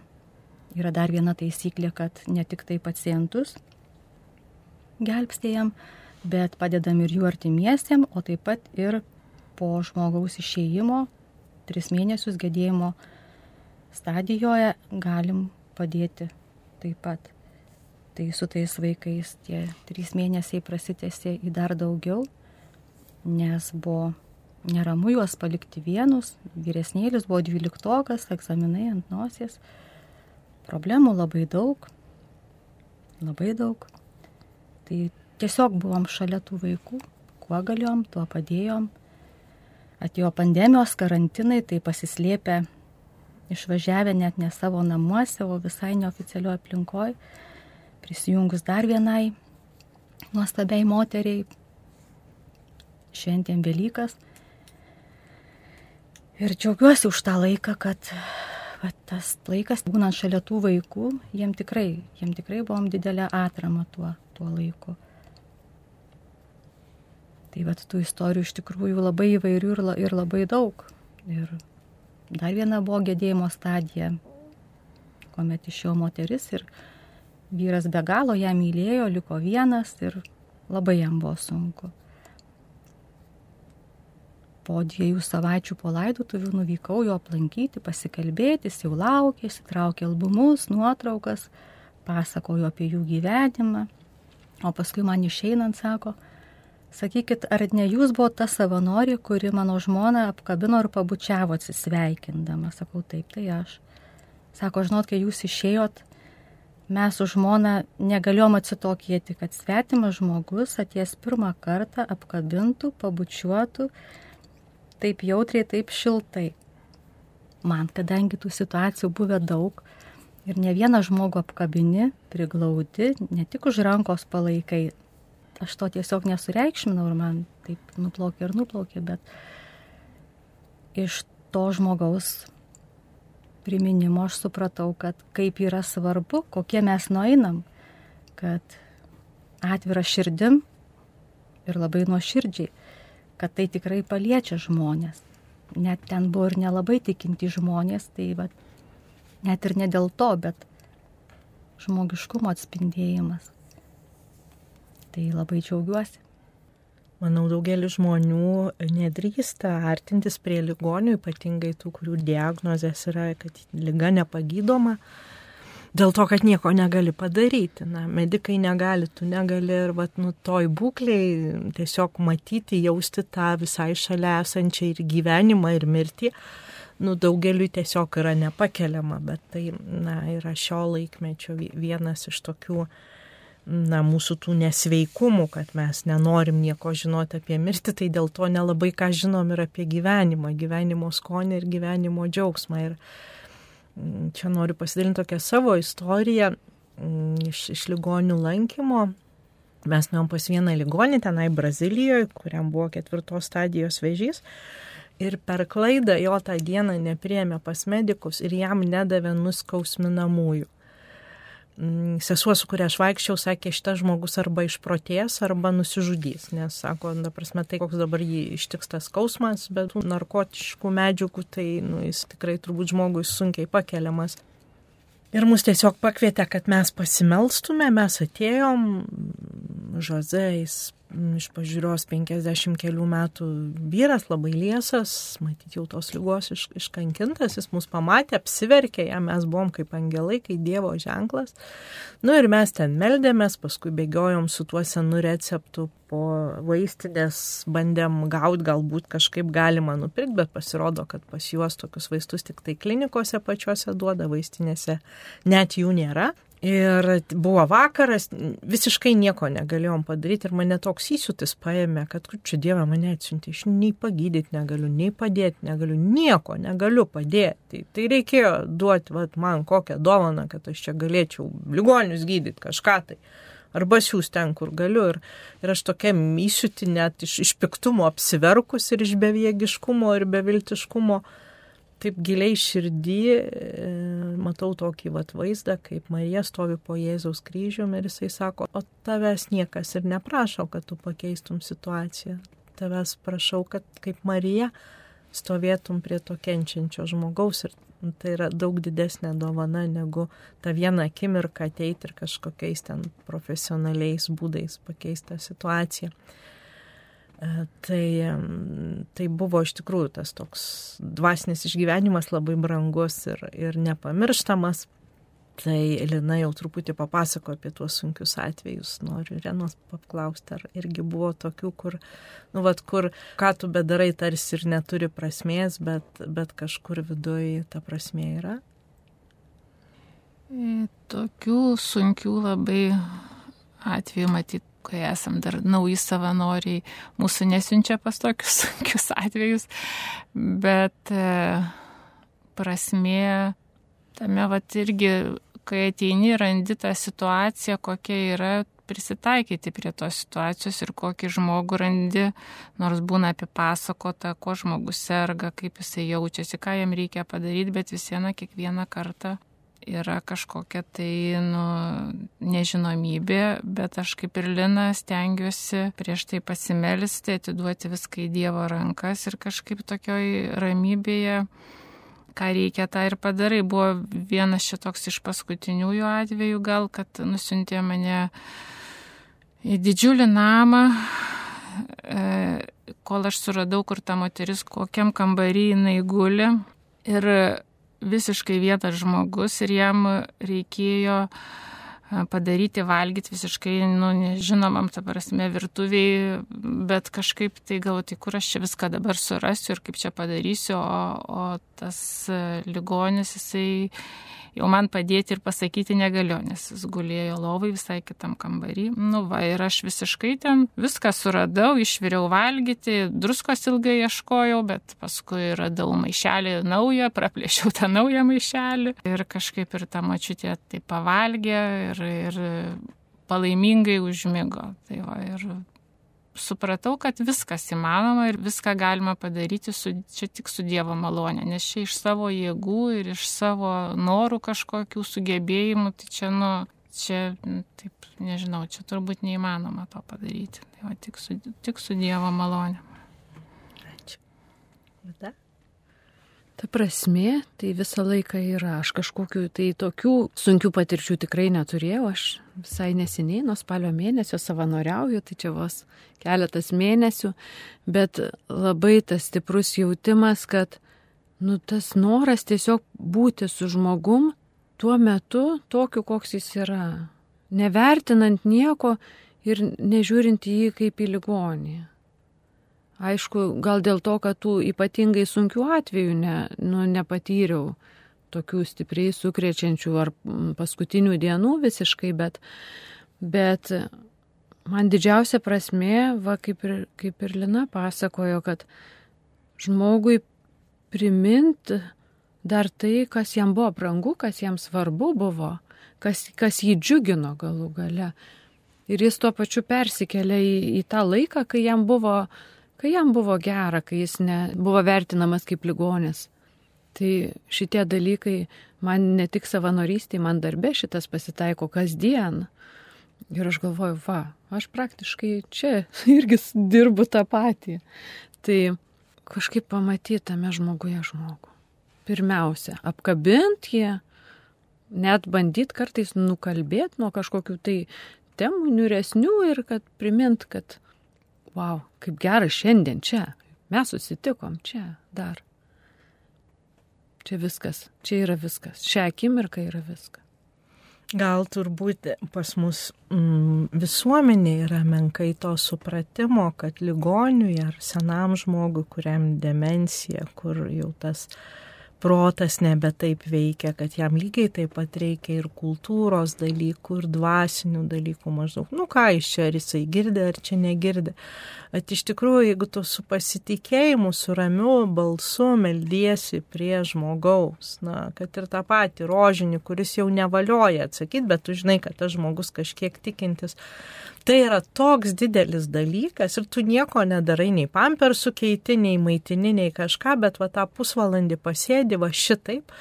yra dar viena taisyklė, kad ne tik tai pacientus gelbstėjam, bet padedam ir jų artimiesiem, o taip pat ir po žmogaus išėjimo, tris mėnesius gedėjimo stadijoje galim padėti taip pat. Tai su tais vaikais tie trys mėnesiai prasitėsi į dar daugiau, nes buvo neramu juos palikti vienus, vyresnėlis buvo dvyliktokas, egzaminai ant nosies, problemų labai daug, labai daug. Tai tiesiog buvom šalia tų vaikų, kuo galėjom, tuo padėjom. Atėjo pandemijos karantinai, tai pasislėpę išvažiavę net ne savo namuose, o visai neoficialioje aplinkoje, prisijungus dar vienai nuostabiai moteriai, šventėm Velykas. Ir džiaugiuosi už tą laiką, kad va, tas laikas, būnant šalia tų vaikų, jiem tikrai, jiem tikrai buvom didelę atramą tuo, tuo laiku. Tai va, tų istorijų iš tikrųjų labai įvairių ir, ir labai daug. Ir Dar viena buvo gedėjimo stadija, kuomet išėjo moteris ir vyras be galo ją mylėjo, liko vienas ir labai jam buvo sunku. Po dviejų savaičių po laidotuvių nuvykau jo aplankyti, pasikalbėti, jis jau laukė, įsitraukė albumus, nuotraukas, pasakojo apie jų gyvenimą. O paskui man išeinant sako, sakykit, ar ne jūs buvo ta savanori, kuri mano žmoną apkabino ir pabučiavo atsisveikindama. Sakau, taip, tai aš. Sako, žinot, kai jūs išėjot, mes su žmona negalėjom atsitokėti, kad svetimas žmogus atės pirmą kartą apkabintų, pabučiuotų, taip jautriai, taip šiltai. Man, kadangi tų situacijų buvę daug ir ne vieną žmogų apkabini, priglaudi, ne tik už rankos palaikai, aš to tiesiog nesureikšminau ir man taip nuplaukė ir nuplaukė, bet iš to žmogaus priminimo aš supratau, kad kaip yra svarbu, kokie mes nueinam, kad atvira širdim ir labai nuoširdžiai, kad tai tikrai paliečia žmonės. Net ten buvo ir nelabai tikinti žmonės, tai va, net ir ne dėl to, bet žmogiškumo atspindėjimas. Tai labai džiaugiuosi. Manau, daugelis žmonių nedrįsta artintis prie ligonių, ypatingai tų, kurių diagnozės yra, kad lyga nepagydoma, dėl to, kad nieko negali padaryti. Na, medikai negali, tu negali ir vat, nu, toj būkliai tiesiog matyti, jausti tą visai šalia esančią ir gyvenimą, ir mirtį. Nu, daugeliu tiesiog yra nepakeliama, bet tai na, yra šio laikmečio vienas iš tokių uh, na, mūsų tų nesveikumų, kad mes nenorim nieko žinoti apie mirtį, tai dėl to nelabai ką žinom ir apie gyvenimą, gyvenimo skonį ir gyvenimo džiaugsmą. Ir mm, čia noriu pasidalinti tokią savo istoriją mm, iš, iš ligonių lankymo. Mes nuėjom pas vieną ligonį tenai Brazilijoje, kuriam buvo ketvirtos stadijos vėžys. Ir per klaidą jo tą dieną nepriemė pas medikus ir jam nedavė nuskausminamųjų. Mm, sesuo, su kuria aš vaikščiau, sakė, šitas žmogus arba išprotės, arba nusižudys, nes, sako, na, prasme, tai koks dabar jį ištiks tas skausmas, bet narkotiškų medžiagų, tai, nu, jis tikrai turbūt žmogui sunkiai pakeliamas. Ir mus tiesiog pakvietė, kad mes pasimelstume, mes atėjom, Žozėjais iš pažiūros 50 kelių metų vyras, labai liesas, matyti jau tos lygos iš, iškankintas, jis mus pamatė, apsiverkė, ja, mes buvom kaip angelai, kaip Dievo ženklas. Nu ir mes ten meldėmės, paskui bėgiojom su tuo senu receptu po vaistinės, bandėm gauti, galbūt kažkaip galima nupirkti, bet pasirodo, kad pas juos tokius vaistus tik tai klinikose pačiuose duoda, vaistinėse net jų nėra. Ir buvo vakaras, visiškai nieko negalėjom padaryti ir mane toks įsiutis paėmė, kad čia Dieve mane atsiuntė, aš nei pagydyti negaliu, nei padėti negaliu, nieko negaliu padėti. Tai, reikėjo duoti vat, man kokią dovaną, kad aš čia galėčiau ligonius gydyti kažką tai. Arba siūs ten, kur galiu. Ir, ir aš tokia įsiuti net iš, iš piktumo apsiverkus ir iš bevėgiškumo ir beviltiškumo taip giliai širdį e, matau tokį vat vaizdą, kaip Marija stovi po Jėzaus kryžiumi ir jisai sako, o tavęs niekas ir neprašo, kad tu pakeistum situaciją. Tavęs prašau, kad kaip Marija stovėtum prie to kenčiančio žmogaus ir tai yra daug didesnė dovana negu tą vieną akimirką ateiti ir kažkokiais ten profesionaliais būdais pakeisti situaciją. E, tai, tai buvo iš tikrųjų tas toks dvasinis išgyvenimas labai brangus ir, ir nepamirštamas. Tai Elina jau truputį papasako apie tuos sunkius atvejus. Noriu Renos paklausti, ar irgi buvo tokių, kur, nu, vat, kur ką tu bedarai tarsi ir neturi prasmės, bet, bet kažkur viduje ta prasmė yra? E, tokių sunkių labai atvejų matyti kai esam dar nauji savanoriai, mūsų nesiunčia pas tokius sunkius atvejus, bet e, prasmė tame vat irgi, kai ateini, randi tą situaciją, kokia yra, prisitaikyti prie tos situacijos ir kokį žmogų randi, nors būna apipasakota, ko žmogus serga, kaip jisai jaučiasi, ką jam reikia padaryti, bet vis viena kiekvieną kartą yra kažkokia tai nu, nežinomybė, bet aš kaip ir Lina stengiuosi prieš tai pasimelisti, atiduoti viską į Dievo rankas ir kažkaip tokioj ramybėje, ką reikia, tą ir padarai. Buvo vienas šitoks iš paskutiniųjų atvejų gal, kad nusintė mane į didžiulį namą, e, kol aš suradau, kur ta moteris, kokiam kambarį jinai guli. Ir visiškai vietas žmogus ir jam reikėjo padaryti valgyti visiškai, nu, nežinomam, ta prasme, virtuviai, bet kažkaip tai galvoju, tai kur aš čia viską dabar surasiu ir kaip čia padarysiu, o, o tas e, ligonis, jisai jau man padėti ir pasakyti negaliu, nes jis gulėjo lovai visai kitam kambarį. Nu va, ir aš visiškai ten viską suradau, išviriau valgyti, druskos ilgai ieškojau, bet paskui radau maišelį naują, praplėšiau tą naują maišelį ir kažkaip ir ta mačiutė tai pavalgė ir, ir palaimingai užmygo. Tai va, ir supratau, kad viskas įmanoma ir viską galima padaryti su, čia tik su Dievo malonė, nes čia iš savo jėgų ir iš savo norų kažkokių sugebėjimų, tai čia, nu, čia, taip, nežinau, čia turbūt neįmanoma to padaryti. Tai va, tik su, tik su Dievo malonė. Ačiū. Vada? Ta prasme, tai visą laiką yra. Aš kažkokiu tai tokių sunkių patirčių tikrai neturėjau. Aš visai neseniai, nuo spalio mėnesio savanoriauju, tai čia vos keletas mėnesių, bet labai tas stiprus jautimas, kad, nu, tas noras tiesiog būti su žmogum tuo metu tokiu, koks jis yra. Nevertinant nieko ir nežiūrint į jį kaip į ligonį. Aišku, gal dėl to, kad tų ypatingai sunkių atvejų ne, nu, nepatyriau, tokių stipriai sukrečiančių ar paskutinių dienų visiškai, bet, bet man didžiausia prasme, va kaip ir, kaip ir Lina pasakojo, kad žmogui priminti dar tai, kas jam buvo brangu, kas jam svarbu buvo, kas, kas jį džiugino galų gale. Ir jis tuo pačiu persikėlė į, į tą laiką, kai jam buvo kai jam buvo gera, kai jis ne, buvo vertinamas kaip ligonis. Tai šitie dalykai man ne tik savanorystėje, man darbė šitas pasitaiko kasdien. Ir aš galvoju, va, aš praktiškai čia irgi dirbu tą patį. Tai kažkaip pamatytame žmoguje žmogų. Pirmiausia, apkabint jį, net bandyt kartais nukalbėti nuo kažkokių tai temų niuresnių ir kad primint, kad wow, kaip gera šiandien čia, mes susitikom čia dar. Čia viskas, čia yra viskas, šią akimirką yra viskas. Gal turbūt pas mus mm, visuomenė yra menkai to supratimo, kad ligoniui ar senam žmogui, kuriam demencija, kur jau tas uh, protas nebe taip veikia, kad jam lygiai taip pat reikia ir kultūros dalykų, ir dvasinių dalykų maždaug. Nu ką iš čia, ar jisai girdė, ar čia negirdė. Bet iš tikrųjų, jeigu tu su pasitikėjimu, su ramiu balsu meldiesi prie žmogaus, na, kad ir tą patį rožinį, kuris jau nevalioja atsakyti, bet tu žinai, kad tas žmogus kažkiek tikintis, Tai yra toks didelis dalykas ir tu nieko nedarai, nei pampersų keiti, nei maitini, nei kažką, bet va tą pusvalandį pasėdi va šitaip,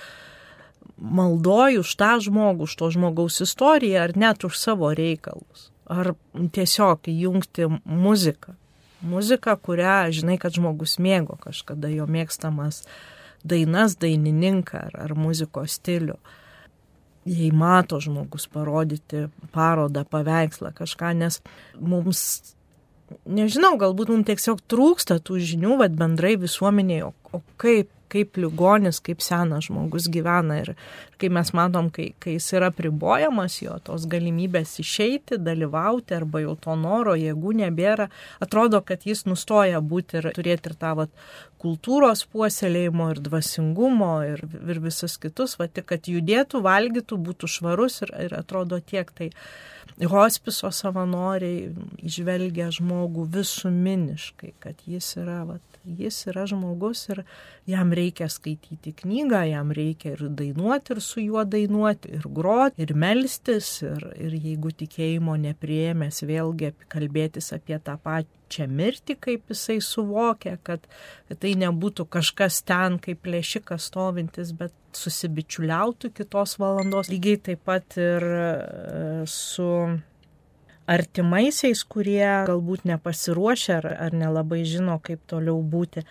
maldoju už tą žmogų, už to žmogaus istoriją ar net už savo reikalus. Ar tiesiog įjungti muziką. Muzika, kurią žinai, kad žmogus mėgo kažkada jo mėgstamas dainas, dainininką ar, ar muzikos stilių jei mato žmogus parodyti parodą, paveikslą, kažką, nes mums, nežinau, galbūt mums tiesiog trūksta tų žinių, vad bendrai visuomenėje, o, o kaip kaip ligonis, kaip senas žmogus gyvena ir kai mes matom, kai, kai jis yra pribojamas jo tos galimybės išeiti, dalyvauti arba jau to noro, jėgų nebėra, atrodo, kad jis nustoja būti ir turėti ir tą vat, kultūros puoselėjimo ir dvasingumo ir, ir visus kitus, va tik, kad judėtų, valgytų, būtų švarus ir, ir atrodo tiek. Tai hospiso savanoriai išvelgia žmogų visuminiškai, kad jis yra vat, jis yra žmogus ir jam reikia skaityti knygą, jam reikia ir dainuoti, ir su juo dainuoti, ir groti, ir melstis, ir, ir jeigu tikėjimo nepriemės, vėlgi kalbėtis apie tą pačią mirtį, kaip jisai suvokia, kad, kad tai nebūtų kažkas ten kaip plėšikas stovintis, bet susibičiuliautų kitos valandos. Lygiai taip pat ir e, su artimaisiais, kurie galbūt nepasiruošia ar, ar nelabai žino, kaip toliau būti.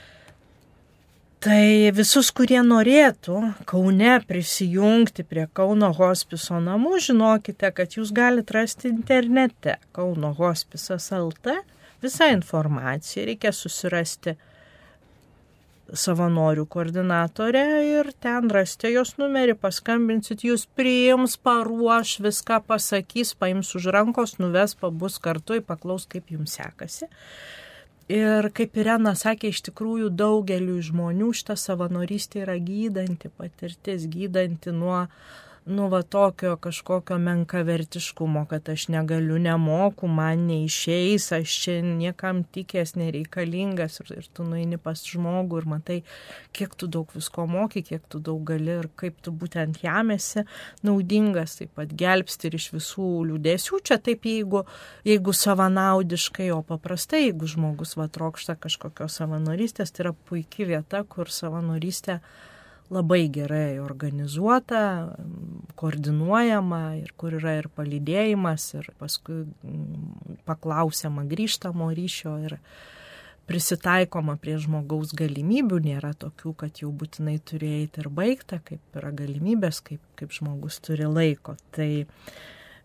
Tai visus, kurie norėtų Kaune prisijungti prie Kauno hospiso namų, žinokite, kad jūs galite rasti internete Kauno hospisas LT visą informaciją. Reikia susirasti savanorių koordinatorė ir ten rasite jos numerį, paskambinsit, jūs priims, paruoš, viską pasakys, paims už rankos, nuves, pabus kartu, paklaus, kaip jums sekasi. Ir kaip Irena sakė, iš tikrųjų daugeliu žmonių šita savanorystė yra gydanti patirtis, gydanti nuo nu, va tokio kažkokio menkavertiškumo, kad aš negaliu, nemoku, man neišeis, aš čia niekam tikės, nereikalingas ir, ir tu nueini pas žmogų ir matai, kiek tu daug visko moki, kiek tu daug gali ir kaip tu būtent jamėsi naudingas, taip pat gelbsti ir iš visų liūdėsių. Čia taip, jeigu, jeigu savanaudiškai, o paprastai, jeigu žmogus va trokšta kažkokios savanorystės, tai yra puikia vieta, kur savanorystė labai gerai organizuota, koordinuojama ir kur yra ir palydėjimas, ir paskui mm, paklausiama grįžtamo ryšio ir prisitaikoma prie žmogaus galimybių, nėra tokių, kad jau būtinai turi eiti ir baigta, kaip yra galimybės, kaip, kaip žmogus turi laiko. Tai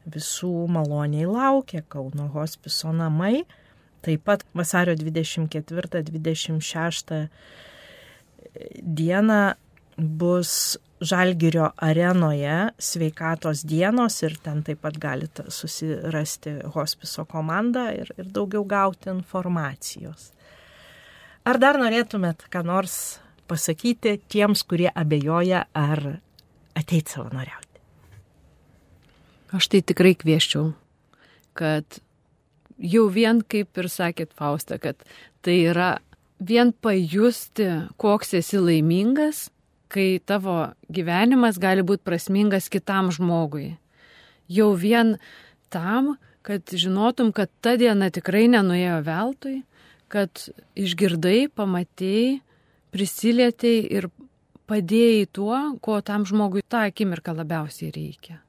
visų maloniai laukia Kauno hospiso namai. Taip pat vasario 24-26 dieną bus Žalgirio arenoje sveikatos dienos ir ten taip pat galite susirasti hospiso komandą ir, ir daugiau gauti informacijos. Ar dar norėtumėt ką nors pasakyti tiems, kurie abejoja, ar ateit savanoriauti? Aš tai tikrai kvieščiau, kad jau vien kaip ir sakėt Fausta, kad tai yra vien pajusti, koks esi laimingas kai tavo gyvenimas gali būti prasmingas kitam žmogui. Jau vien tam, kad žinotum, kad ta diena tikrai nenuėjo veltui, kad išgirdai, pamatėjai, prisilietėjai ir padėjai tuo, ko tam žmogui tą akimirką labiausiai reikia.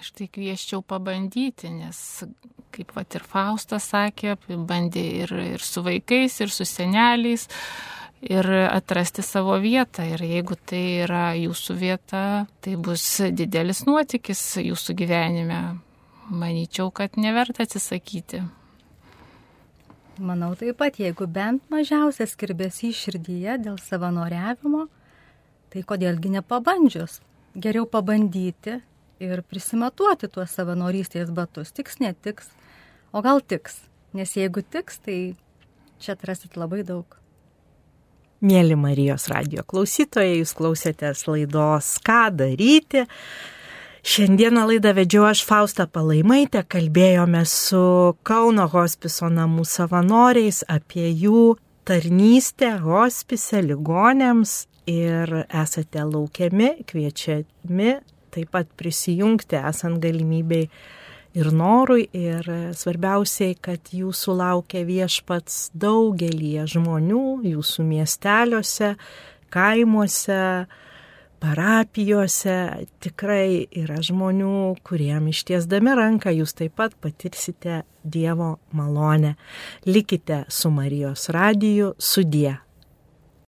Aš tai kvieščiau pabandyti, nes, kaip vat ir Faustas sakė, bandė ir, ir su vaikais, ir su seneliais, ir atrasti savo vietą. Ir jeigu tai yra jūsų vieta, tai bus didelis nuotykis jūsų gyvenime. Manyčiau, kad neverta atsisakyti. Manau taip pat, jeigu bent mažiausias kirbėsi širdyje dėl savanoriavimo, tai kodėlgi nepabandžius. Geriau pabandyti ir prisimatuoti tuos savanorystės batus. Tiks, netiks, o gal tiks. Nes jeigu tiks, tai čia atrasit labai daug. Mėly Marijos radio klausytojai, jūs klausėtės laidos Ką daryti. Šiandieną laidą vedžiau aš Faustą Palaimaitę, kalbėjome su Kauno hospiso namų savanoriais apie jų tarnystę hospise ligonėms ir esate laukiami, kviečiami taip pat prisijungti esant galimybei ir norui, ir svarbiausiai, kad jūsų laukia viešpats daugelį žmonių, jūsų miesteliuose, kaimuose, parapijose. Tikrai yra žmonių, kuriem ištiesdami ranką jūs taip pat patirsite Dievo malonę. Likite su Marijos radiju, sudie.